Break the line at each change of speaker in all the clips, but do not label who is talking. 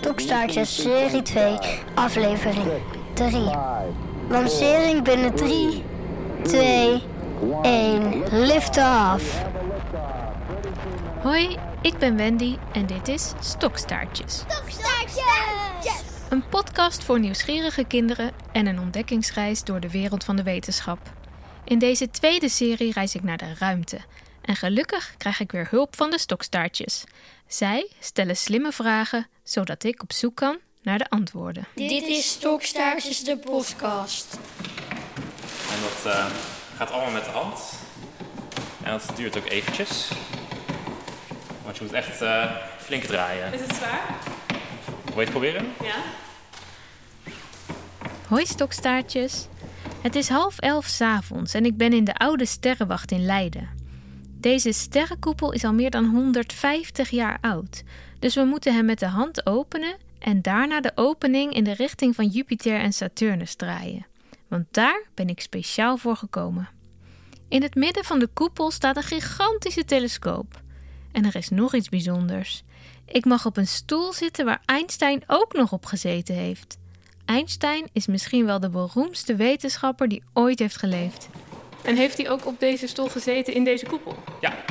Stokstaartjes serie 2, aflevering 3. Lancering binnen 3, 2, 1, lift off.
Hoi, ik ben Wendy en dit is Stokstaartjes.
Stokstaartjes!
Een podcast voor nieuwsgierige kinderen en een ontdekkingsreis door de wereld van de wetenschap. In deze tweede serie reis ik naar de ruimte. En gelukkig krijg ik weer hulp van de stokstaartjes. Zij stellen slimme vragen, zodat ik op zoek kan naar de antwoorden.
Dit is Stokstaartjes de podcast.
En dat eh, gaat allemaal met de hand. En dat duurt ook eventjes. Want je moet echt eh, flink draaien.
Is het zwaar?
Wil je het proberen?
Ja. Hoi stokstaartjes. Het is half elf s'avonds en ik ben in de oude sterrenwacht in Leiden. Deze sterrenkoepel is al meer dan 150 jaar oud, dus we moeten hem met de hand openen en daarna de opening in de richting van Jupiter en Saturnus draaien. Want daar ben ik speciaal voor gekomen. In het midden van de koepel staat een gigantische telescoop. En er is nog iets bijzonders. Ik mag op een stoel zitten waar Einstein ook nog op gezeten heeft. Einstein is misschien wel de beroemdste wetenschapper die ooit heeft geleefd. En heeft hij ook op deze stoel gezeten in deze koepel?
Ja.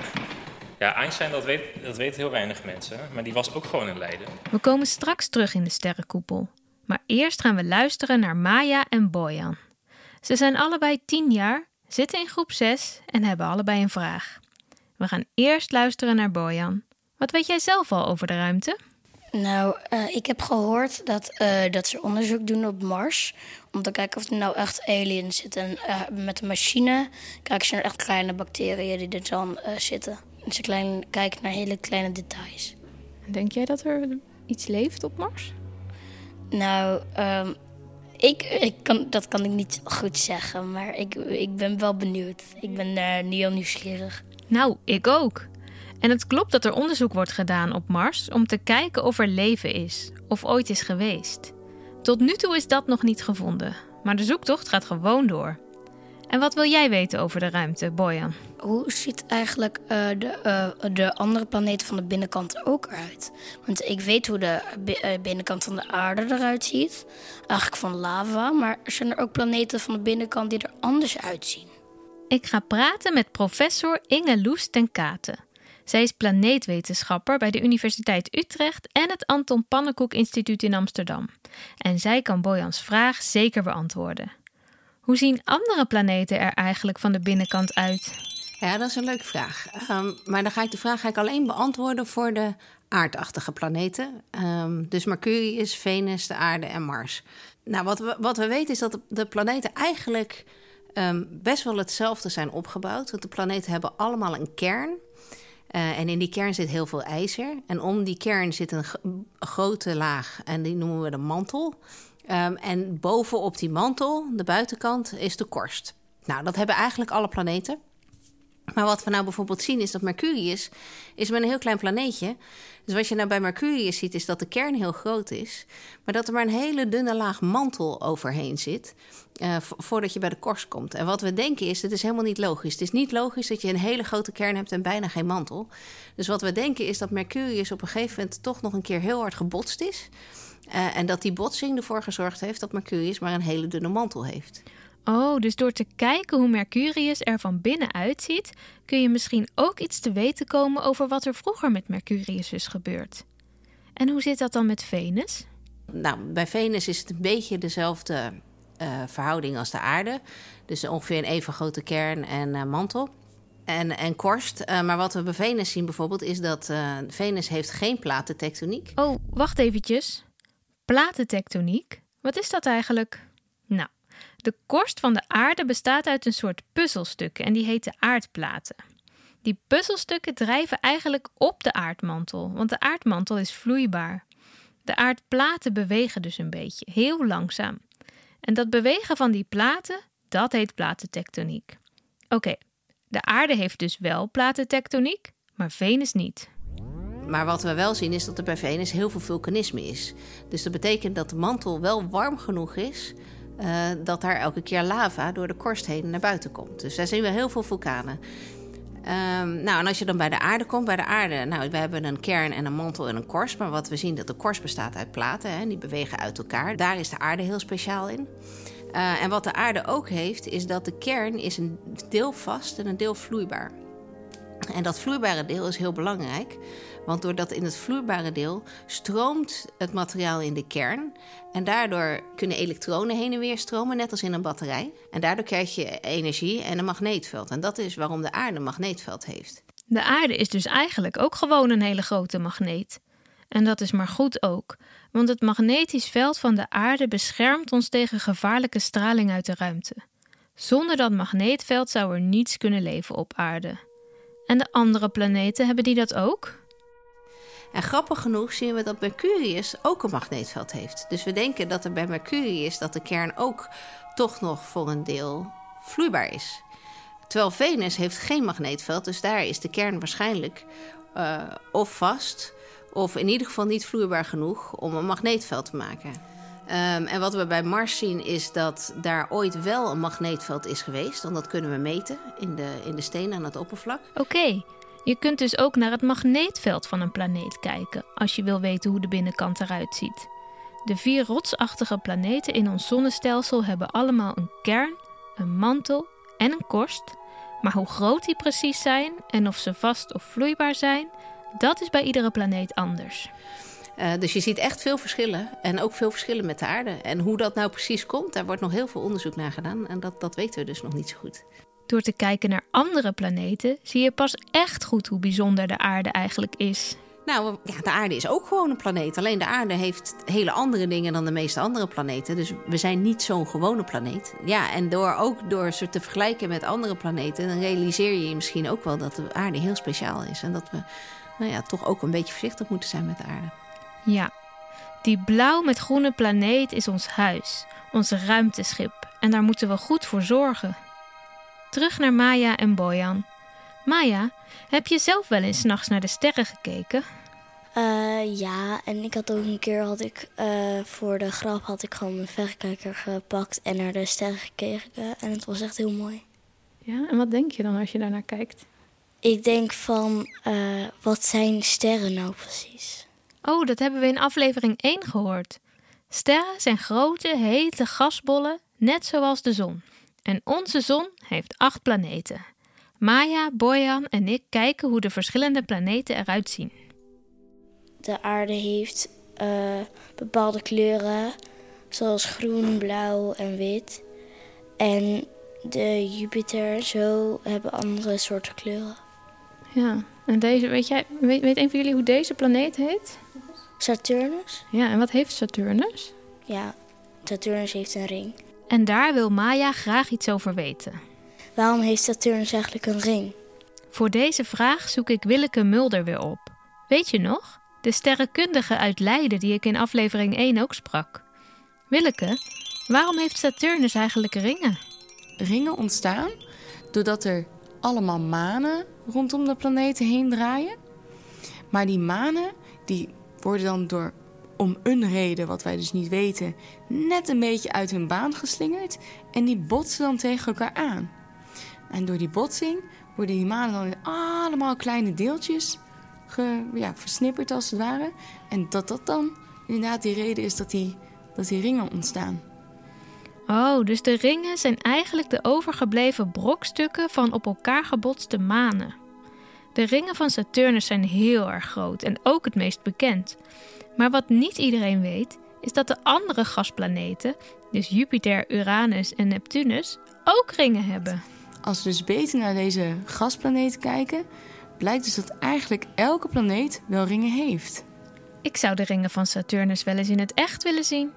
Ja, Einstein, dat, weet, dat weten heel weinig mensen. Maar die was ook gewoon in Leiden.
We komen straks terug in de sterrenkoepel. Maar eerst gaan we luisteren naar Maya en Bojan. Ze zijn allebei tien jaar, zitten in groep 6 en hebben allebei een vraag. We gaan eerst luisteren naar Bojan. Wat weet jij zelf al over de ruimte?
Nou, eh, ik heb gehoord dat, eh, dat ze onderzoek doen op Mars. Om te kijken of er nou echt aliens zitten. En eh, met een machine kijken ze naar echt kleine bacteriën die er dan zitten. En ze klein, kijken naar hele kleine details.
Denk jij dat er iets leeft op Mars?
Nou, ehm, ik, ik kan, dat kan ik niet goed zeggen. Maar ik, ik ben wel benieuwd. Ik ben niet heel nieuwsgierig.
Nou, ik ook. En het klopt dat er onderzoek wordt gedaan op Mars om te kijken of er leven is of ooit is geweest. Tot nu toe is dat nog niet gevonden, maar de zoektocht gaat gewoon door. En wat wil jij weten over de ruimte, Boyan?
Hoe ziet eigenlijk uh, de, uh, de andere planeten van de binnenkant ook eruit? Want ik weet hoe de uh, binnenkant van de aarde eruit ziet. Eigenlijk van lava, maar zijn er ook planeten van de binnenkant die er anders uitzien?
Ik ga praten met professor Inge Loes ten Katen. Zij is planeetwetenschapper bij de Universiteit Utrecht en het Anton Pannenkoek Instituut in Amsterdam. En zij kan Bojans vraag zeker beantwoorden. Hoe zien andere planeten er eigenlijk van de binnenkant uit?
Ja, dat is een leuke vraag. Um, maar dan ga ik de vraag ik alleen beantwoorden voor de aardachtige planeten. Um, dus Mercurius, Venus, de Aarde en Mars. Nou, wat we, wat we weten is dat de planeten eigenlijk um, best wel hetzelfde zijn opgebouwd. Want de planeten hebben allemaal een kern. Uh, en in die kern zit heel veel ijzer. En om die kern zit een, grote laag en die noemen we de mantel. Um, en bovenop die mantel, de buitenkant, is de korst. Nou, dat hebben eigenlijk alle planeten. Maar wat we nou bijvoorbeeld zien is dat Mercurius is met een heel klein planeetje. Dus wat je nou bij Mercurius ziet is dat de kern heel groot is, maar dat er maar een hele dunne laag mantel overheen zit uh, voordat je bij de korst komt. En wat we denken is, het is helemaal niet logisch. Het is niet logisch dat je een hele grote kern hebt en bijna geen mantel. Dus wat we denken is dat Mercurius op een gegeven moment toch nog een keer heel hard gebotst is. Uh, en dat die botsing ervoor gezorgd heeft dat Mercurius maar een hele dunne mantel heeft.
Oh, dus door te kijken hoe Mercurius er van binnen uitziet, kun je misschien ook iets te weten komen over wat er vroeger met Mercurius is gebeurd. En hoe zit dat dan met Venus?
Nou, bij Venus is het een beetje dezelfde uh, verhouding als de aarde. Dus ongeveer een even grote kern en uh, mantel. En, en korst. Uh, maar wat we bij Venus zien bijvoorbeeld is dat Venus heeft geen platentectoniek.
Oh, wacht eventjes. Platentectoniek? Wat is dat eigenlijk? Nou, de korst van de aarde bestaat uit een soort puzzelstukken en die heten aardplaten. Die puzzelstukken drijven eigenlijk op de aardmantel, want de aardmantel is vloeibaar. De aardplaten bewegen dus een beetje, heel langzaam. En dat bewegen van die platen, dat heet platentectoniek. Oké, de aarde heeft dus wel platentectoniek, maar Venus niet.
Maar wat we wel zien is dat er bij Venus heel veel vulkanisme is. Dus dat betekent dat de mantel wel warm genoeg is uh, dat daar elke keer lava door de korst heen naar buiten komt. Dus daar zien we heel veel vulkanen. Ehm, nou, en als je dan bij de aarde komt, bij de aarde, nou, we hebben een kern en een mantel en een korst. Maar wat we zien, dat de korst bestaat uit platen, hè, die bewegen uit elkaar. Daar is de aarde heel speciaal in. Uh, en wat de aarde ook heeft, is dat de kern is een deel vast en een deel vloeibaar. En dat vloeibare deel is heel belangrijk, want doordat in het vloeibare deel stroomt het materiaal in de kern. En daardoor kunnen elektronen heen en weer stromen, net als in een batterij. En daardoor krijg je energie en een magneetveld. En dat is waarom de aarde een magneetveld heeft.
De aarde is dus eigenlijk ook gewoon een hele grote magneet. En dat is maar goed ook, want het magnetisch veld van de aarde beschermt ons tegen gevaarlijke straling uit de ruimte. Zonder dat magneetveld zou er niets kunnen leven op aarde. En de andere planeten hebben die dat ook?
En grappig genoeg zien we dat Mercurius ook een magneetveld heeft. Dus we denken dat er bij Mercurius dat de kern ook toch nog voor een deel vloeibaar is. Terwijl Venus heeft geen magneetveld, dus daar is de kern waarschijnlijk uh, of vast of in ieder geval niet vloeibaar genoeg om een magneetveld te maken. Um, en wat we bij Mars zien is dat daar ooit wel een magneetveld is geweest. Want dat kunnen we meten in de, in de stenen aan het oppervlak.
Oké, je kunt dus ook naar het magneetveld van een planeet kijken als je wil weten hoe de binnenkant eruit ziet. De vier rotsachtige planeten in ons zonnestelsel hebben allemaal een kern, een mantel en een korst. Maar hoe groot die precies zijn en of ze vast of vloeibaar zijn, dat is bij iedere planeet anders.
Uh, dus je ziet echt veel verschillen en ook veel verschillen met de aarde. En hoe dat nou precies komt, daar wordt nog heel veel onderzoek naar gedaan. En dat, dat weten we dus nog niet zo goed.
Door te kijken naar andere planeten zie je pas echt goed hoe bijzonder de aarde eigenlijk is.
Nou, ja, de aarde is ook gewoon een planeet. Alleen de aarde heeft hele andere dingen dan de meeste andere planeten. Dus we zijn niet zo'n gewone planeet. Ja, en door ook door ze te vergelijken met andere planeten, dan realiseer je je misschien ook wel dat de aarde heel speciaal is. En dat we nou ja, toch ook een beetje voorzichtig moeten zijn met de aarde.
Ja, die blauw met groene planeet is ons huis, ons ruimteschip. En daar moeten we goed voor zorgen. Terug naar Maya en Boyan. Maya, heb je zelf wel eens nachts naar de sterren gekeken?
Uh, ja, en ik had ook een keer had ik uh, voor de grap had ik gewoon mijn verrekijker gepakt en naar de sterren gekeken en het was echt heel mooi.
Ja, en wat denk je dan als je daarnaar kijkt?
Ik denk van, uh, wat zijn sterren nou precies?
Oh, dat hebben we in aflevering 1 gehoord. Sterren zijn grote, hete gasbollen, net zoals de zon. En onze zon heeft acht planeten. Maya, Boyan en ik kijken hoe de verschillende planeten eruit zien.
De aarde heeft uh, bepaalde kleuren, zoals groen, blauw en wit. En de Jupiter en zo hebben andere soorten kleuren.
Ja, en deze, weet, jij, weet, weet een van jullie hoe deze planeet heet?
Saturnus.
Ja, en wat heeft Saturnus?
Ja, Saturnus heeft een ring.
En daar wil Maya graag iets over weten.
Waarom heeft Saturnus eigenlijk een ring?
Voor deze vraag zoek ik Willeke Mulder weer op. Weet je nog? De sterrenkundige uit Leiden die ik in aflevering 1 ook sprak. Willeke, waarom heeft Saturnus eigenlijk ringen?
Ringen ontstaan doordat er allemaal manen rondom de planeten heen draaien. Maar die manen die worden dan door om een reden, wat wij dus niet weten, net een beetje uit hun baan geslingerd en die botsen dan tegen elkaar aan. En door die botsing worden die manen dan in allemaal kleine deeltjes ja, versnipperd als het ware. En dat dat dan inderdaad die reden is dat die, dat die ringen ontstaan.
Oh, dus de ringen zijn eigenlijk de overgebleven brokstukken van op elkaar gebotste manen. De ringen van Saturnus zijn heel erg groot en ook het meest bekend. Maar wat niet iedereen weet, is dat de andere gasplaneten, dus Jupiter, Uranus en Neptunus, ook ringen hebben.
Als we dus beter naar deze gasplaneten kijken, blijkt dus dat eigenlijk elke planeet wel ringen heeft.
Ik zou de ringen van Saturnus wel eens in het echt willen zien.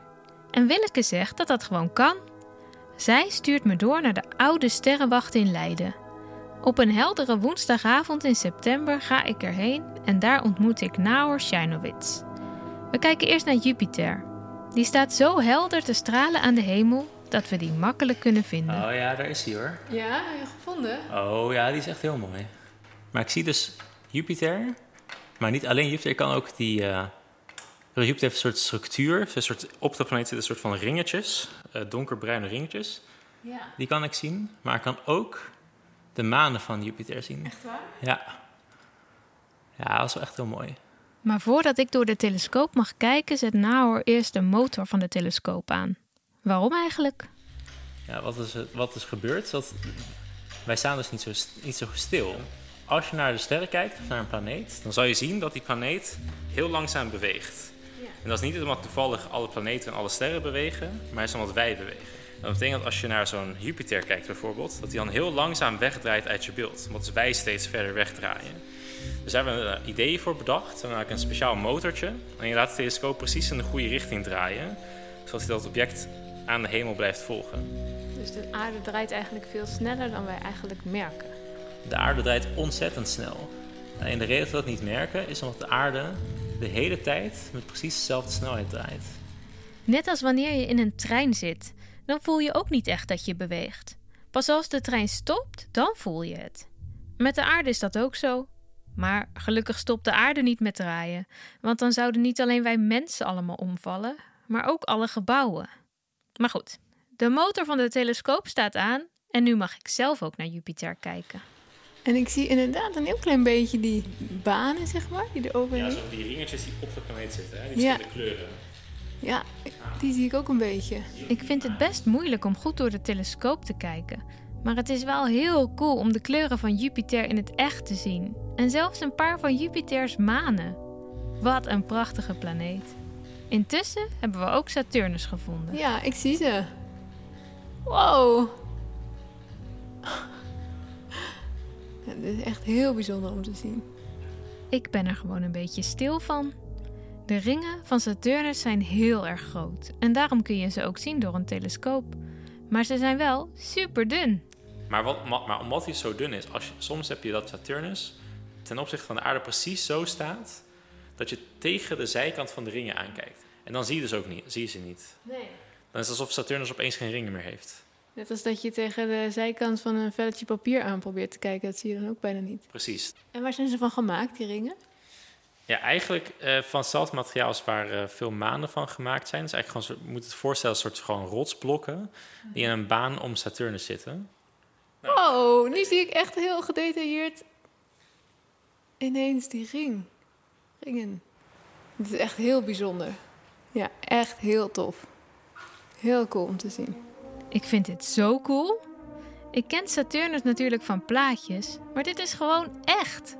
En Willeke zegt dat dat gewoon kan. Zij stuurt me door naar de oude sterrenwacht in Leiden. Op een heldere woensdagavond in september ga ik erheen en daar ontmoet ik Naor Sheinowitz. We kijken eerst naar Jupiter. Die staat zo helder te stralen aan de hemel dat we die makkelijk kunnen vinden.
Oh ja, daar is hij hoor.
Ja, gevonden?
Oh ja, die is echt heel mooi. Maar ik zie dus Jupiter, maar niet alleen Jupiter. Ik kan ook die. Uh, Jupiter heeft een soort structuur. Een soort, op de planeet zitten een soort van ringetjes, uh, donkerbruine ringetjes. Ja. Die kan ik zien. Maar ik kan ook de manen van Jupiter zien.
Echt waar?
Ja. Ja, dat is wel echt heel mooi.
Maar voordat ik door de telescoop mag kijken, zet Nahor eerst de motor van de telescoop aan. Waarom eigenlijk?
Ja, wat is, het- wat is gebeurd? Dat, wij staan dus niet zo, niet zo stil. Als je naar de sterren kijkt, of naar een planeet, dan zal je zien dat die planeet heel langzaam beweegt. En dat is niet omdat toevallig alle planeten en alle sterren bewegen, maar is omdat wij bewegen. Dat betekent dat als je naar zo'n Jupiter kijkt bijvoorbeeld, dat hij dan heel langzaam wegdraait uit je beeld. Omdat wij steeds verder wegdraaien. Dus daar hebben we een idee voor bedacht. We hebben namelijk een speciaal motortje. En je laat de telescoop precies in de goede richting draaien. Zodat hij dat object aan de hemel blijft volgen.
Dus de aarde draait eigenlijk veel sneller dan wij eigenlijk merken.
De aarde draait ontzettend snel. En de reden dat we dat niet merken is omdat de aarde de hele tijd met precies dezelfde snelheid draait.
Net als wanneer je in een trein zit, dan voel je ook niet echt dat je beweegt. Pas als de trein stopt, dan voel je het. Met de aarde is dat ook zo. Maar gelukkig stopt de aarde niet met draaien, want dan zouden niet alleen wij mensen allemaal omvallen, maar ook alle gebouwen. Maar goed, de motor van de telescoop staat aan en nu mag ik zelf ook naar Jupiter kijken.
En ik zie inderdaad een heel klein beetje die banen, zeg maar, die er overheen.
Ja, zo die ringetjes die op de planeet zitten, hè?
die Ja.
verschillende kleuren.
Ja, die zie ik ook een beetje.
Ik vind het best moeilijk om goed door de telescoop te kijken. Maar het is wel heel cool om de kleuren van Jupiter in het echt te zien. En zelfs een paar van Jupiters manen. Wat een prachtige planeet. Intussen hebben we ook Saturnus gevonden.
Ja, ik zie ze. Wow. Dit is echt heel bijzonder om te zien.
Ik ben er gewoon een beetje stil van. De ringen van Saturnus zijn heel erg groot. En daarom kun je ze ook zien door een telescoop. Maar ze zijn wel super dun.
Maar, wat, maar omdat hij zo dun is, als je, soms heb je dat Saturnus ten opzichte van de aarde precies zo staat dat je tegen de zijkant van de ringen aankijkt. En dan zie je dus ook niet, zie je ze niet.
Nee.
Dan is het alsof Saturnus opeens geen ringen meer heeft.
Net als dat je tegen de zijkant van een velletje papier aan probeert te kijken. Dat zie je dan ook bijna niet.
Precies.
En waar zijn ze van gemaakt, die ringen?
Ja, eigenlijk eh, van hetzelfde materiaal als waar eh, veel maanden van gemaakt zijn. Dus eigenlijk gewoon, moet het voorstellen als soort gewoon rotsblokken die in een baan om Saturnus zitten.
Oh, nu zie ik echt heel gedetailleerd ineens die ring. Ringen. Het is echt heel bijzonder. Ja, echt heel tof. Heel cool om te zien.
Ik vind dit zo cool. Ik ken Saturnus natuurlijk van plaatjes, maar dit is gewoon echt.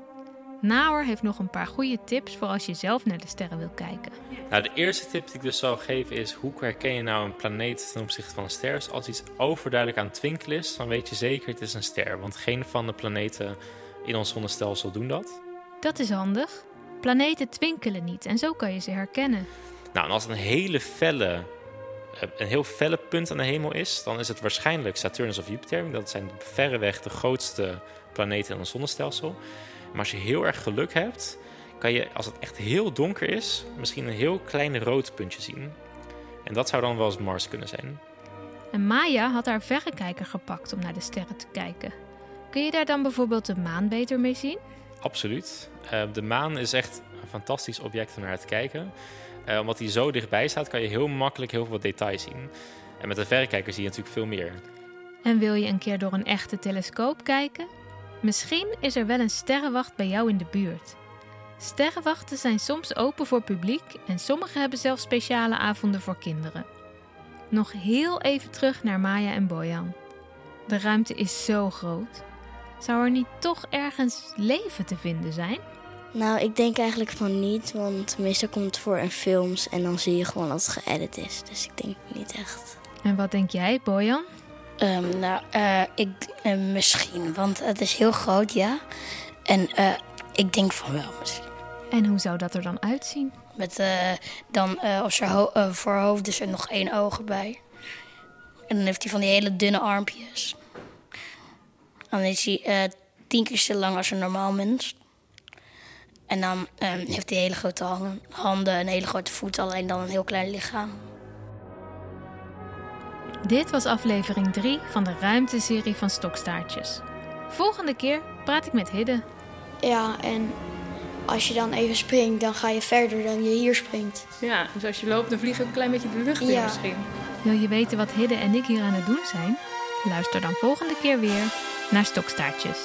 Nauer heeft nog een paar goede tips voor als je zelf naar de sterren wil kijken.
Nou, de eerste tip die ik dus zou geven is: hoe herken je nou een planeet ten opzichte van een ster? Dus als iets overduidelijk aan het twinkelen is, dan weet je zeker het is een ster. Want geen van de planeten in ons zonnestelsel doen dat.
Dat is handig. Planeten twinkelen niet en zo kan je ze herkennen.
Nou, en als het een hele felle, eh, een heel felle punt aan de hemel is, dan is het waarschijnlijk Saturnus of Jupiter. Dat zijn verreweg de grootste planeten in ons zonnestelsel. Maar als je heel erg geluk hebt, kan je, als het echt heel donker is, misschien een heel klein rood puntje zien. En dat zou dan wel eens Mars kunnen zijn.
En Maya had haar verrekijker gepakt om naar de sterren te kijken. Kun je daar dan bijvoorbeeld de maan beter mee zien?
Absoluut. Eh, de maan is echt een fantastisch object om naar te kijken. Eh, omdat hij zo dichtbij staat, kan je heel makkelijk heel veel details zien. En met een verrekijker zie je natuurlijk veel meer.
En wil je een keer door een echte telescoop kijken? Misschien is er wel een sterrenwacht bij jou in de buurt. Sterrenwachten zijn soms open voor publiek en sommige hebben zelfs speciale avonden voor kinderen. Nog heel even terug naar Maya en Bojan. De ruimte is zo groot. Zou er niet toch ergens leven te vinden zijn?
Nou, ik denk eigenlijk van niet, want meestal komt het voor in films en dan zie je gewoon dat het geëdit is. Dus ik denk niet echt.
En wat denk jij, Bojan?
Ehm, nou, eh, ik, eh, misschien, want het is heel groot, ja. En eh, ik denk van wel misschien.
En hoe zou dat er dan uitzien?
Met eh, dan als ho- eh, voorhoofd is er nog één oog bij. En dan heeft hij van die hele dunne armpjes. Dan is hij tien keer zo lang als een normaal mens. En dan ehm, heeft hij hele grote handen, handen, een hele grote voet, alleen dan een heel klein lichaam.
Dit was aflevering 3 van de ruimteserie van Stokstaartjes. Volgende keer praat ik met Hidde.
Ja, en als je dan even springt, dan ga je verder dan je hier springt.
Ja, dus als je loopt, dan vlieg je ook een klein beetje de lucht in
Ja.
misschien.
Wil je weten wat Hidde en ik hier aan het doen zijn? Luister dan volgende keer weer. naar stokstaartjes.